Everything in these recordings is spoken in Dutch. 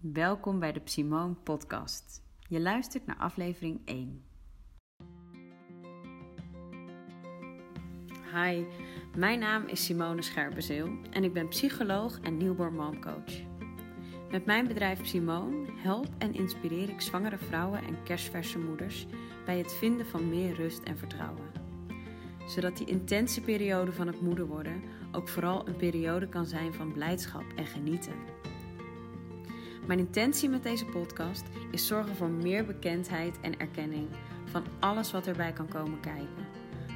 Welkom bij de Simone Podcast. Je luistert naar aflevering 1. Hi, mijn naam is Simone Scherpenzeel en ik ben psycholoog en newborn mom coach. Met mijn bedrijf Simone help en inspireer ik zwangere vrouwen en kerstverse moeders bij het vinden van meer rust en vertrouwen. Zodat die intense periode van het moeder worden ook vooral een periode kan zijn van blijdschap en genieten. Mijn intentie met deze podcast is zorgen voor meer bekendheid en erkenning van alles wat erbij kan komen kijken.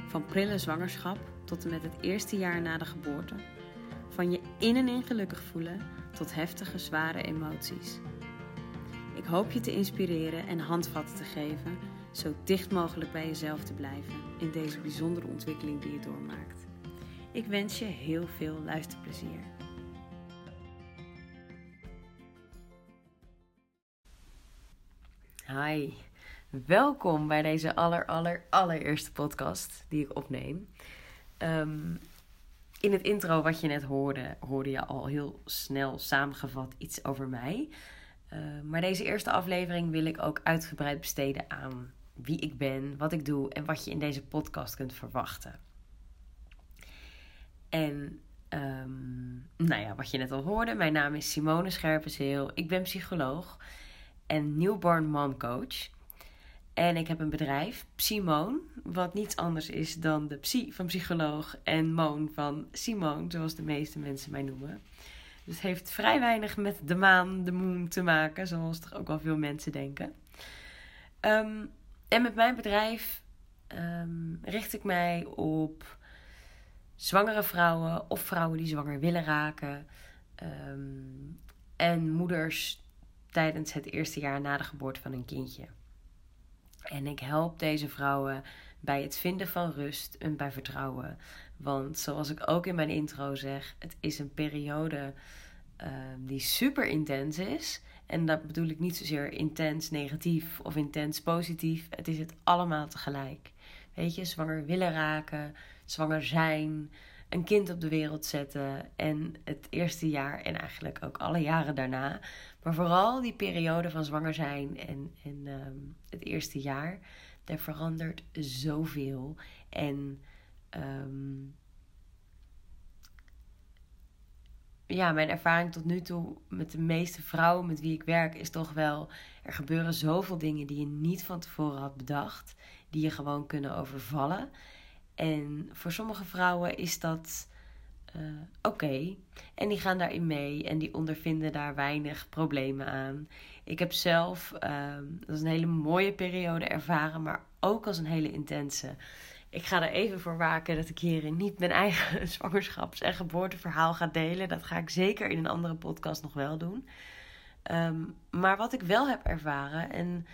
Van prille zwangerschap tot en met het eerste jaar na de geboorte. Van je in en in gelukkig voelen tot heftige, zware emoties. Ik hoop je te inspireren en handvatten te geven zo dicht mogelijk bij jezelf te blijven in deze bijzondere ontwikkeling die je doormaakt. Ik wens je heel veel luisterplezier. Hi, welkom bij deze aller, aller, allereerste podcast die ik opneem. Um, in het intro wat je net hoorde, hoorde je al heel snel samengevat iets over mij. Uh, maar deze eerste aflevering wil ik ook uitgebreid besteden aan wie ik ben, wat ik doe en wat je in deze podcast kunt verwachten. En um, nou ja, wat je net al hoorde, mijn naam is Simone Scherpenzeel. Ik ben psycholoog en newborn mom coach. En ik heb een bedrijf, Simone, wat niets anders is dan de psy van psycholoog en moon van Simone, zoals de meeste mensen mij noemen. Dus het heeft vrij weinig met de maan, de moon te maken, zoals toch ook wel veel mensen denken. Um, en met mijn bedrijf um, richt ik mij op zwangere vrouwen of vrouwen die zwanger willen raken. Um, en moeders tijdens het eerste jaar na de geboorte van een kindje. En ik help deze vrouwen bij het vinden van rust en bij vertrouwen. Want zoals ik ook in mijn intro zeg, het is een periode uh, die super intens is. En dat bedoel ik niet zozeer intens negatief of intens positief. Het is het allemaal tegelijk. Weet je, zwanger willen raken, zwanger zijn, een kind op de wereld zetten en het eerste jaar en eigenlijk ook alle jaren daarna. Maar vooral die periode van zwanger zijn en, en um, het eerste jaar, daar verandert zoveel. En um, ja, mijn ervaring tot nu toe met de meeste vrouwen met wie ik werk is toch wel: er gebeuren zoveel dingen die je niet van tevoren had bedacht, die je gewoon kunnen overvallen. En voor sommige vrouwen is dat uh, oké. En die gaan daarin mee en die ondervinden daar weinig problemen aan. Ik heb zelf, uh, dat is een hele mooie periode ervaren, maar ook als een hele intense. Ik ga er even voor waken dat ik hierin niet mijn eigen zwangerschaps- en geboorteverhaal ga delen. Dat ga ik zeker in een andere podcast nog wel doen. Um, maar wat ik wel heb ervaren, en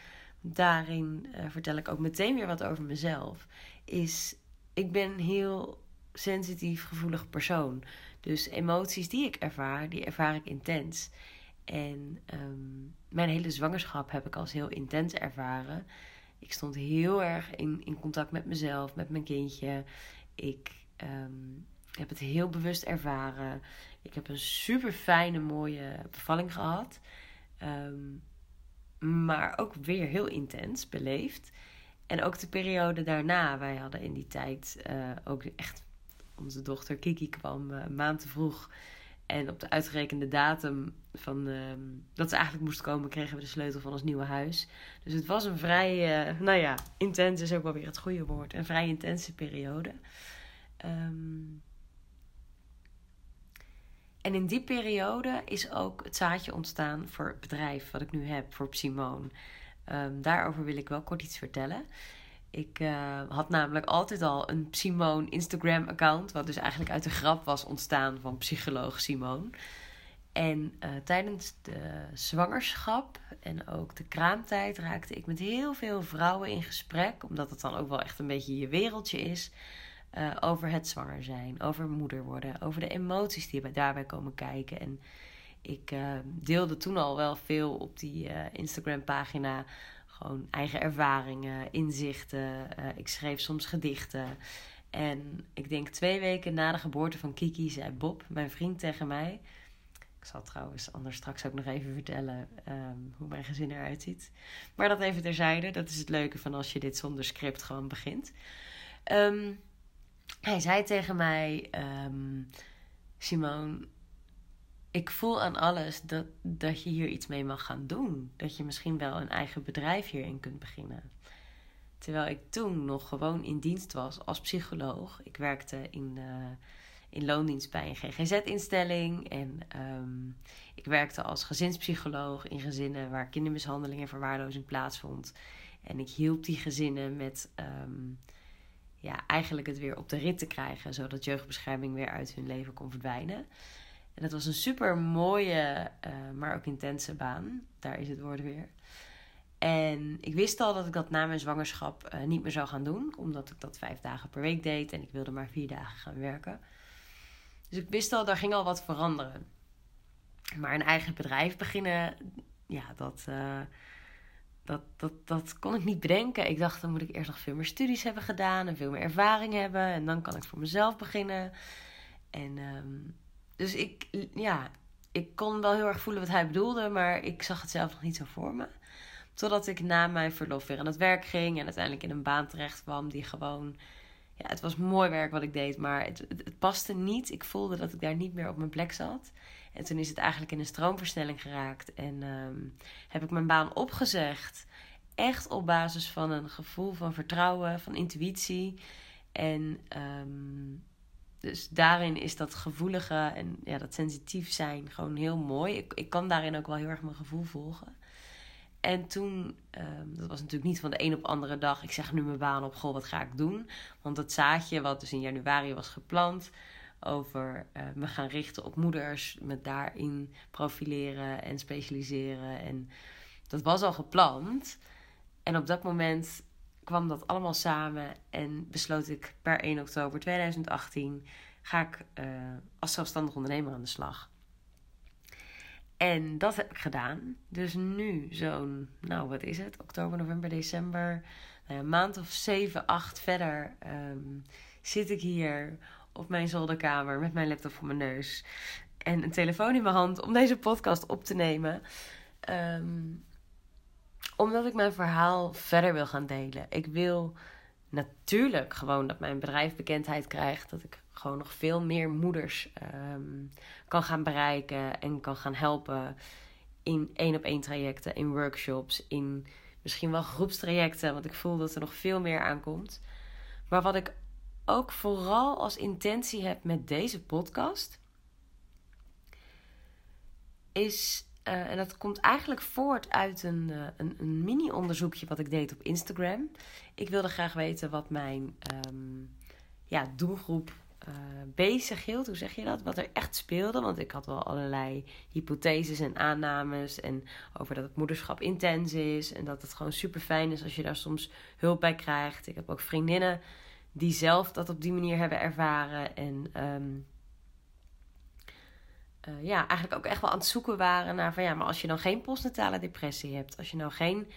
daarin uh, vertel ik ook meteen weer wat over mezelf, is ik ben heel sensitief, gevoelig persoon. Dus emoties die ik ervaar, die ervaar ik intens. En um, mijn hele zwangerschap heb ik als heel intens ervaren. Ik stond heel erg in, in contact met mezelf, met mijn kindje. Ik um, heb het heel bewust ervaren. Ik heb een super fijne, mooie bevalling gehad. Um, maar ook weer heel intens beleefd. En ook de periode daarna, wij hadden in die tijd uh, ook echt. Onze dochter Kiki kwam een maand te vroeg. En op de uitgerekende datum van, uh, dat ze eigenlijk moest komen, kregen we de sleutel van ons nieuwe huis. Dus het was een vrij, uh, nou ja, intens is ook wel weer het goede woord. Een vrij intense periode. Um, en in die periode is ook het zaadje ontstaan voor het bedrijf wat ik nu heb, voor Simone. Um, daarover wil ik wel kort iets vertellen. Ik uh, had namelijk altijd al een Simone Instagram-account, wat dus eigenlijk uit de grap was ontstaan van psycholoog Simone. En uh, tijdens de zwangerschap en ook de kraamtijd raakte ik met heel veel vrouwen in gesprek, omdat het dan ook wel echt een beetje je wereldje is. Uh, over het zwanger zijn, over moeder worden, over de emoties die daarbij komen kijken. En ik deelde toen al wel veel op die Instagram-pagina gewoon eigen ervaringen, inzichten. Uh, ik schreef soms gedichten. En ik denk twee weken na de geboorte van Kiki zei Bob, mijn vriend, tegen mij: Ik zal trouwens anders straks ook nog even vertellen ehm, hoe mijn gezin eruit ziet. Maar dat even terzijde. Dat is het leuke van als je dit zonder script gewoon begint. Ehm, hij zei tegen mij: um, Simone, ik voel aan alles dat, dat je hier iets mee mag gaan doen. Dat je misschien wel een eigen bedrijf hierin kunt beginnen. Terwijl ik toen nog gewoon in dienst was als psycholoog. Ik werkte in, uh, in loondienst bij een GGZ-instelling. En um, ik werkte als gezinspsycholoog in gezinnen waar kindermishandeling en verwaarlozing plaatsvond. En ik hielp die gezinnen met um, ja, eigenlijk het weer op de rit te krijgen, zodat jeugdbescherming weer uit hun leven kon verdwijnen. En dat was een super mooie, uh, maar ook intense baan. Daar is het woord weer. En ik wist al dat ik dat na mijn zwangerschap uh, niet meer zou gaan doen, omdat ik dat vijf dagen per week deed en ik wilde maar vier dagen gaan werken. Dus ik wist al, daar ging al wat veranderen. Maar een eigen bedrijf beginnen, ja, dat, uh, dat, dat, dat kon ik niet bedenken. Ik dacht, dan moet ik eerst nog veel meer studies hebben gedaan en veel meer ervaring hebben. En dan kan ik voor mezelf beginnen. En um, dus ik, ja, ik kon wel heel erg voelen wat hij bedoelde, maar ik zag het zelf nog niet zo voor me. Totdat ik na mijn verlof weer aan het werk ging en uiteindelijk in een baan terecht kwam die gewoon. Ja, het was mooi werk wat ik deed, maar het, het, paste niet. Ik voelde dat ik daar niet meer op mijn plek zat. En toen is het eigenlijk in een stroomversnelling geraakt. En um, heb ik mijn baan opgezegd. Echt op basis van een gevoel van vertrouwen, van intuïtie. En um, dus daarin is dat gevoelige en ja, dat sensitief zijn gewoon heel mooi. Ik, ik kan daarin ook wel heel erg mijn gevoel volgen. En toen, um, dat was natuurlijk niet van de een op de andere dag, ik zeg nu mijn baan op, goh, wat ga ik doen? Want dat zaadje, wat dus in januari was geplant, over uh, me gaan richten op moeders, met daarin profileren en specialiseren. En dat was al gepland. En op dat moment kwam dat allemaal samen en besloot ik per 1 oktober 2018 ga ik uh, als zelfstandig ondernemer aan de slag. En dat heb ik gedaan. Dus nu zo'n, nou wat is het, oktober, november, december, nou ja, een maand of 7, 8 verder um, zit ik hier op mijn zolderkamer met mijn laptop voor mijn neus en een telefoon in mijn hand om deze podcast op te nemen. Um, omdat ik mijn verhaal verder wil gaan delen. Ik wil natuurlijk gewoon dat mijn bedrijf bekendheid krijgt. Dat ik gewoon nog veel meer moeders um, kan gaan bereiken en kan gaan helpen in één op één trajecten, in workshops, in misschien wel groepstrajecten. Want ik voel dat er nog veel meer aankomt. Maar wat ik ook vooral als intentie heb met deze podcast, is uh, en dat komt eigenlijk voort uit een, uh, een, een mini-onderzoekje wat ik deed op Instagram. Ik wilde graag weten wat mijn um, ja, doelgroep uh, bezig hield. Hoe zeg je dat? Wat er echt speelde. Want ik had wel allerlei hypotheses en aannames. En over dat het moederschap intens is. En dat het gewoon super fijn is als je daar soms hulp bij krijgt. Ik heb ook vriendinnen die zelf dat op die manier hebben ervaren. En. Um, uh, ja, eigenlijk ook echt wel aan het zoeken waren naar van ja, maar als je dan geen postnatale depressie hebt, als je nou geen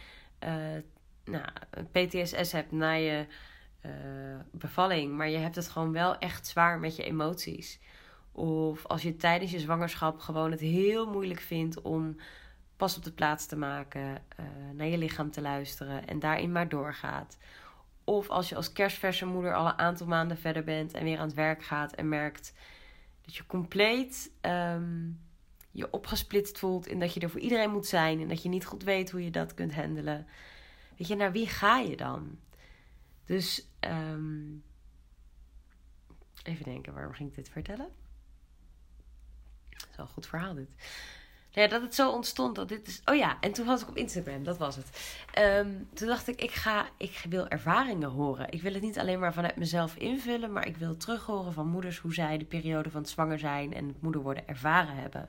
uh, nou, PTSS hebt na je uh, bevalling, maar je hebt het gewoon wel echt zwaar met je emoties. Of als je tijdens je zwangerschap gewoon het heel moeilijk vindt om pas op de plaats te maken, naar je lichaam te luisteren en daarin maar doorgaat. Of als je als kerstverse moeder al een aantal maanden verder bent en weer aan het werk gaat en merkt dat je compleet um, je opgesplitst voelt in dat je er voor iedereen moet zijn en dat je niet goed weet hoe je dat kunt handelen. Weet je, naar wie ga je dan? Dus um, even denken, waarom ging ik dit vertellen? Dat is wel een goed verhaal dit ja, dat het zo ontstond. Dat dit is... Oh ja, en toen was ik op Instagram, dat was het. Um, toen dacht ik, ik, ga, ik wil ervaringen horen. Ik wil het niet alleen maar vanuit mezelf invullen, maar ik wil terug horen van moeders hoe zij de periode van het zwanger zijn en het moeder worden ervaren hebben.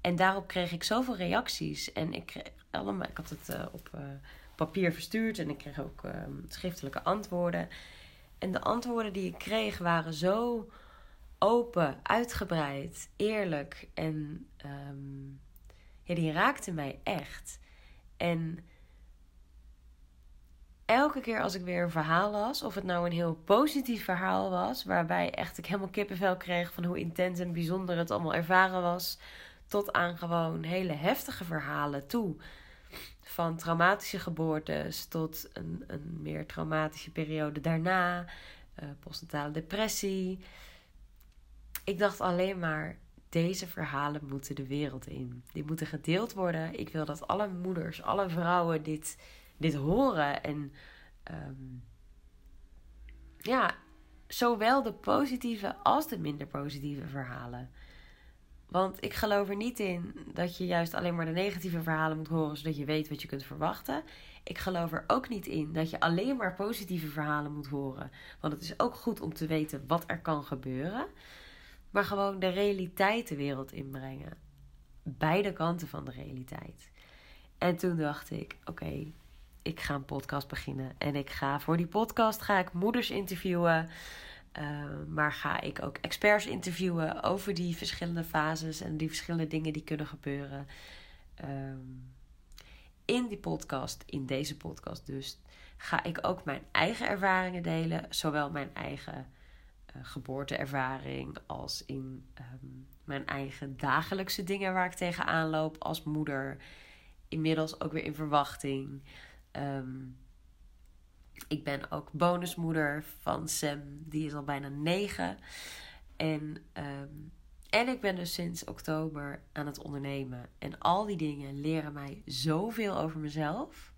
En daarop kreeg ik zoveel reacties. En ik, kreeg allemaal, ik had het uh, op uh, papier verstuurd en ik kreeg ook uh, schriftelijke antwoorden. En de antwoorden die ik kreeg waren zo open, uitgebreid, eerlijk. En um, ja, die raakte mij echt. En elke keer als ik weer een verhaal las, of het nou een heel positief verhaal was, waarbij echt ik helemaal kippenvel kreeg van hoe intens en bijzonder het allemaal ervaren was, tot aan gewoon hele heftige verhalen toe. Van traumatische geboortes tot een, een meer traumatische periode daarna, uh, postnatale depressie. Ik dacht alleen maar, deze verhalen moeten de wereld in. Die moeten gedeeld worden. Ik wil dat alle moeders, alle vrouwen dit, dit horen. En um, ja, zowel de positieve als de minder positieve verhalen. Want ik geloof er niet in dat je juist alleen maar de negatieve verhalen moet horen zodat je weet wat je kunt verwachten. Ik geloof er ook niet in dat je alleen maar positieve verhalen moet horen. Want het is ook goed om te weten wat er kan gebeuren. Maar gewoon de realiteit de wereld inbrengen. Beide kanten van de realiteit. En toen dacht ik: oké, ik ga een podcast beginnen. En ik ga voor die podcast ga ik moeders interviewen. Uh, maar ga ik ook experts interviewen over die verschillende fases en die verschillende dingen die kunnen gebeuren. Um, in die podcast, in deze podcast dus, ga ik ook mijn eigen ervaringen delen. Zowel mijn eigen uh, geboorteervaring als in um, mijn eigen dagelijkse dingen waar ik tegenaan loop als moeder. Inmiddels ook weer in verwachting. Um, ik ben ook bonusmoeder van Sam, die is al bijna negen. En, um, en ik ben dus sinds oktober aan het ondernemen. En al die dingen leren mij zoveel over mezelf.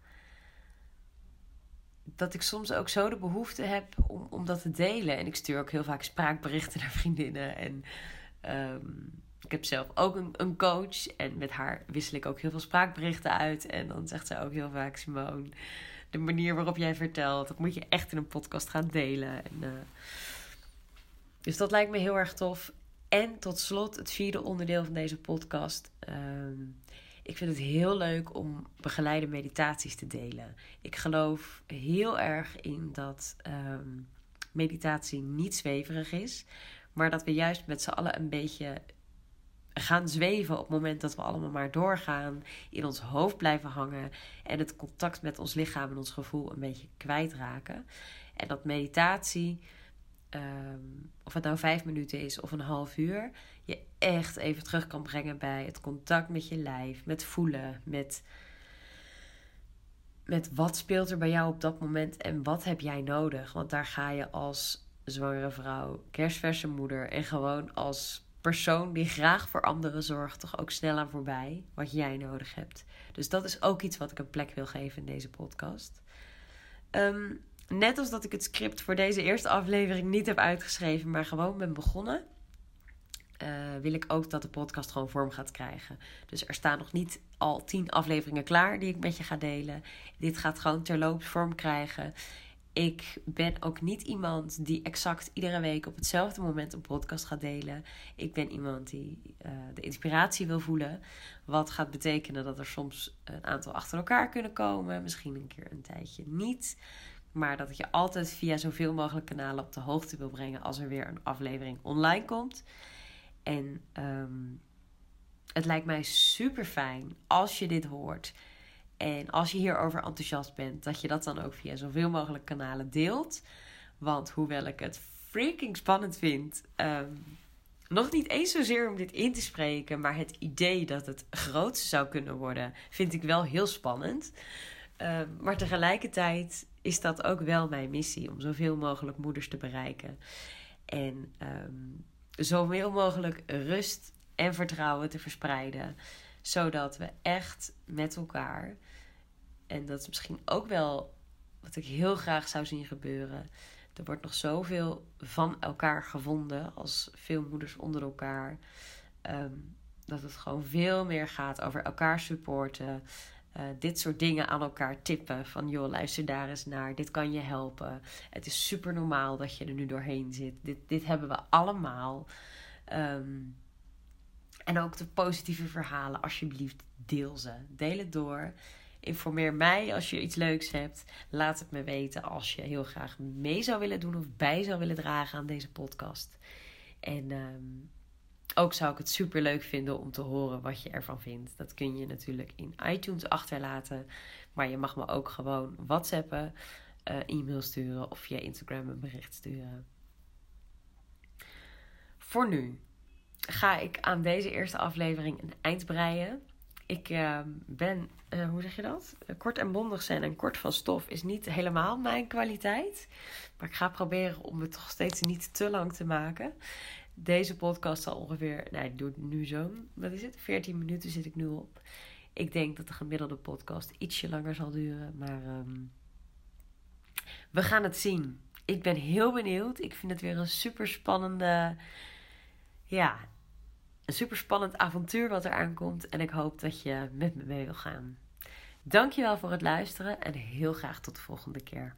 Dat ik soms ook zo de behoefte heb om, om dat te delen. En ik stuur ook heel vaak spraakberichten naar vriendinnen. En um, ik heb zelf ook een, een coach. En met haar wissel ik ook heel veel spraakberichten uit. En dan zegt zij ook heel vaak: Simone, de manier waarop jij vertelt, dat moet je echt in een podcast gaan delen. En, uh, dus dat lijkt me heel erg tof. En tot slot, het vierde onderdeel van deze podcast. Um, ik vind het heel leuk om begeleide meditaties te delen. Ik geloof heel erg in dat um, meditatie niet zweverig is, maar dat we juist met z'n allen een beetje gaan zweven op het moment dat we allemaal maar doorgaan, in ons hoofd blijven hangen en het contact met ons lichaam en ons gevoel een beetje kwijtraken. En dat meditatie, um, of het nou vijf minuten is of een half uur, je echt even terug kan brengen bij het contact met je lijf, met voelen, met, met wat speelt er bij jou op dat moment en wat heb jij nodig. Want daar ga je als zwangere vrouw, kerstverse moeder en gewoon als persoon die graag voor anderen zorgt, toch ook snel aan voorbij wat jij nodig hebt. Dus dat is ook iets wat ik een plek wil geven in deze podcast. Um, net als dat ik het script voor deze eerste aflevering niet heb uitgeschreven, maar gewoon ben begonnen. Uh, wil ik ook dat de podcast gewoon vorm gaat krijgen. Dus er staan nog niet al tien afleveringen klaar die ik met je ga delen. Dit gaat gewoon terloops vorm krijgen. Ik ben ook niet iemand die exact iedere week op hetzelfde moment een podcast gaat delen. Ik ben iemand die uh, de inspiratie wil voelen. Wat gaat betekenen dat er soms een aantal achter elkaar kunnen komen. Misschien een keer een tijdje niet. Maar dat ik je altijd via zoveel mogelijk kanalen op de hoogte wil brengen als er weer een aflevering online komt. En um, het lijkt mij super fijn als je dit hoort en als je hierover enthousiast bent, dat je dat dan ook via zoveel mogelijk kanalen deelt. Want hoewel ik het freaking spannend vind, um, nog niet eens zozeer om dit in te spreken, maar het idee dat het groot zou kunnen worden, vind ik wel heel spannend. Um, maar tegelijkertijd is dat ook wel mijn missie om zoveel mogelijk moeders te bereiken. En um, zoveel mogelijk rust en vertrouwen te verspreiden, zodat we echt met elkaar en dat is misschien ook wel wat ik heel graag zou zien gebeuren. Er wordt nog zoveel van elkaar gevonden als veel moeders onder elkaar. Um, dat het gewoon veel meer gaat over elkaar supporten. Uh, dit soort dingen aan elkaar tippen. Van joh, luister daar eens naar. Dit kan je helpen. Het is super normaal dat je er nu doorheen zit. Dit, dit hebben we allemaal. Um, en ook de positieve verhalen, alsjeblieft, deel ze. Deel het door. Informeer mij als je iets leuks hebt. Laat het me weten als je heel graag mee zou willen doen of bij zou willen dragen aan deze podcast. En um, ook zou ik het super leuk vinden om te horen wat je ervan vindt. Dat kun je natuurlijk in iTunes achterlaten. Maar je mag me ook gewoon WhatsAppen, uh, e-mail sturen of via Instagram een bericht sturen. Voor nu ga ik aan deze eerste aflevering een eind breien. Ik uh, ben, uh, hoe zeg je dat? Kort en bondig zijn en kort van stof is niet helemaal mijn kwaliteit. Maar ik ga proberen om het toch steeds niet te lang te maken. Deze podcast zal ongeveer, nou ik doe het nu zo, wat is het? 14 minuten zit ik nu op. Ik denk dat de gemiddelde podcast ietsje langer zal duren, maar um, we gaan het zien. Ik ben heel benieuwd. Ik vind het weer een super spannende, ja, een super spannend avontuur wat er aankomt. En ik hoop dat je met me mee wil gaan. Dankjewel voor het luisteren en heel graag tot de volgende keer.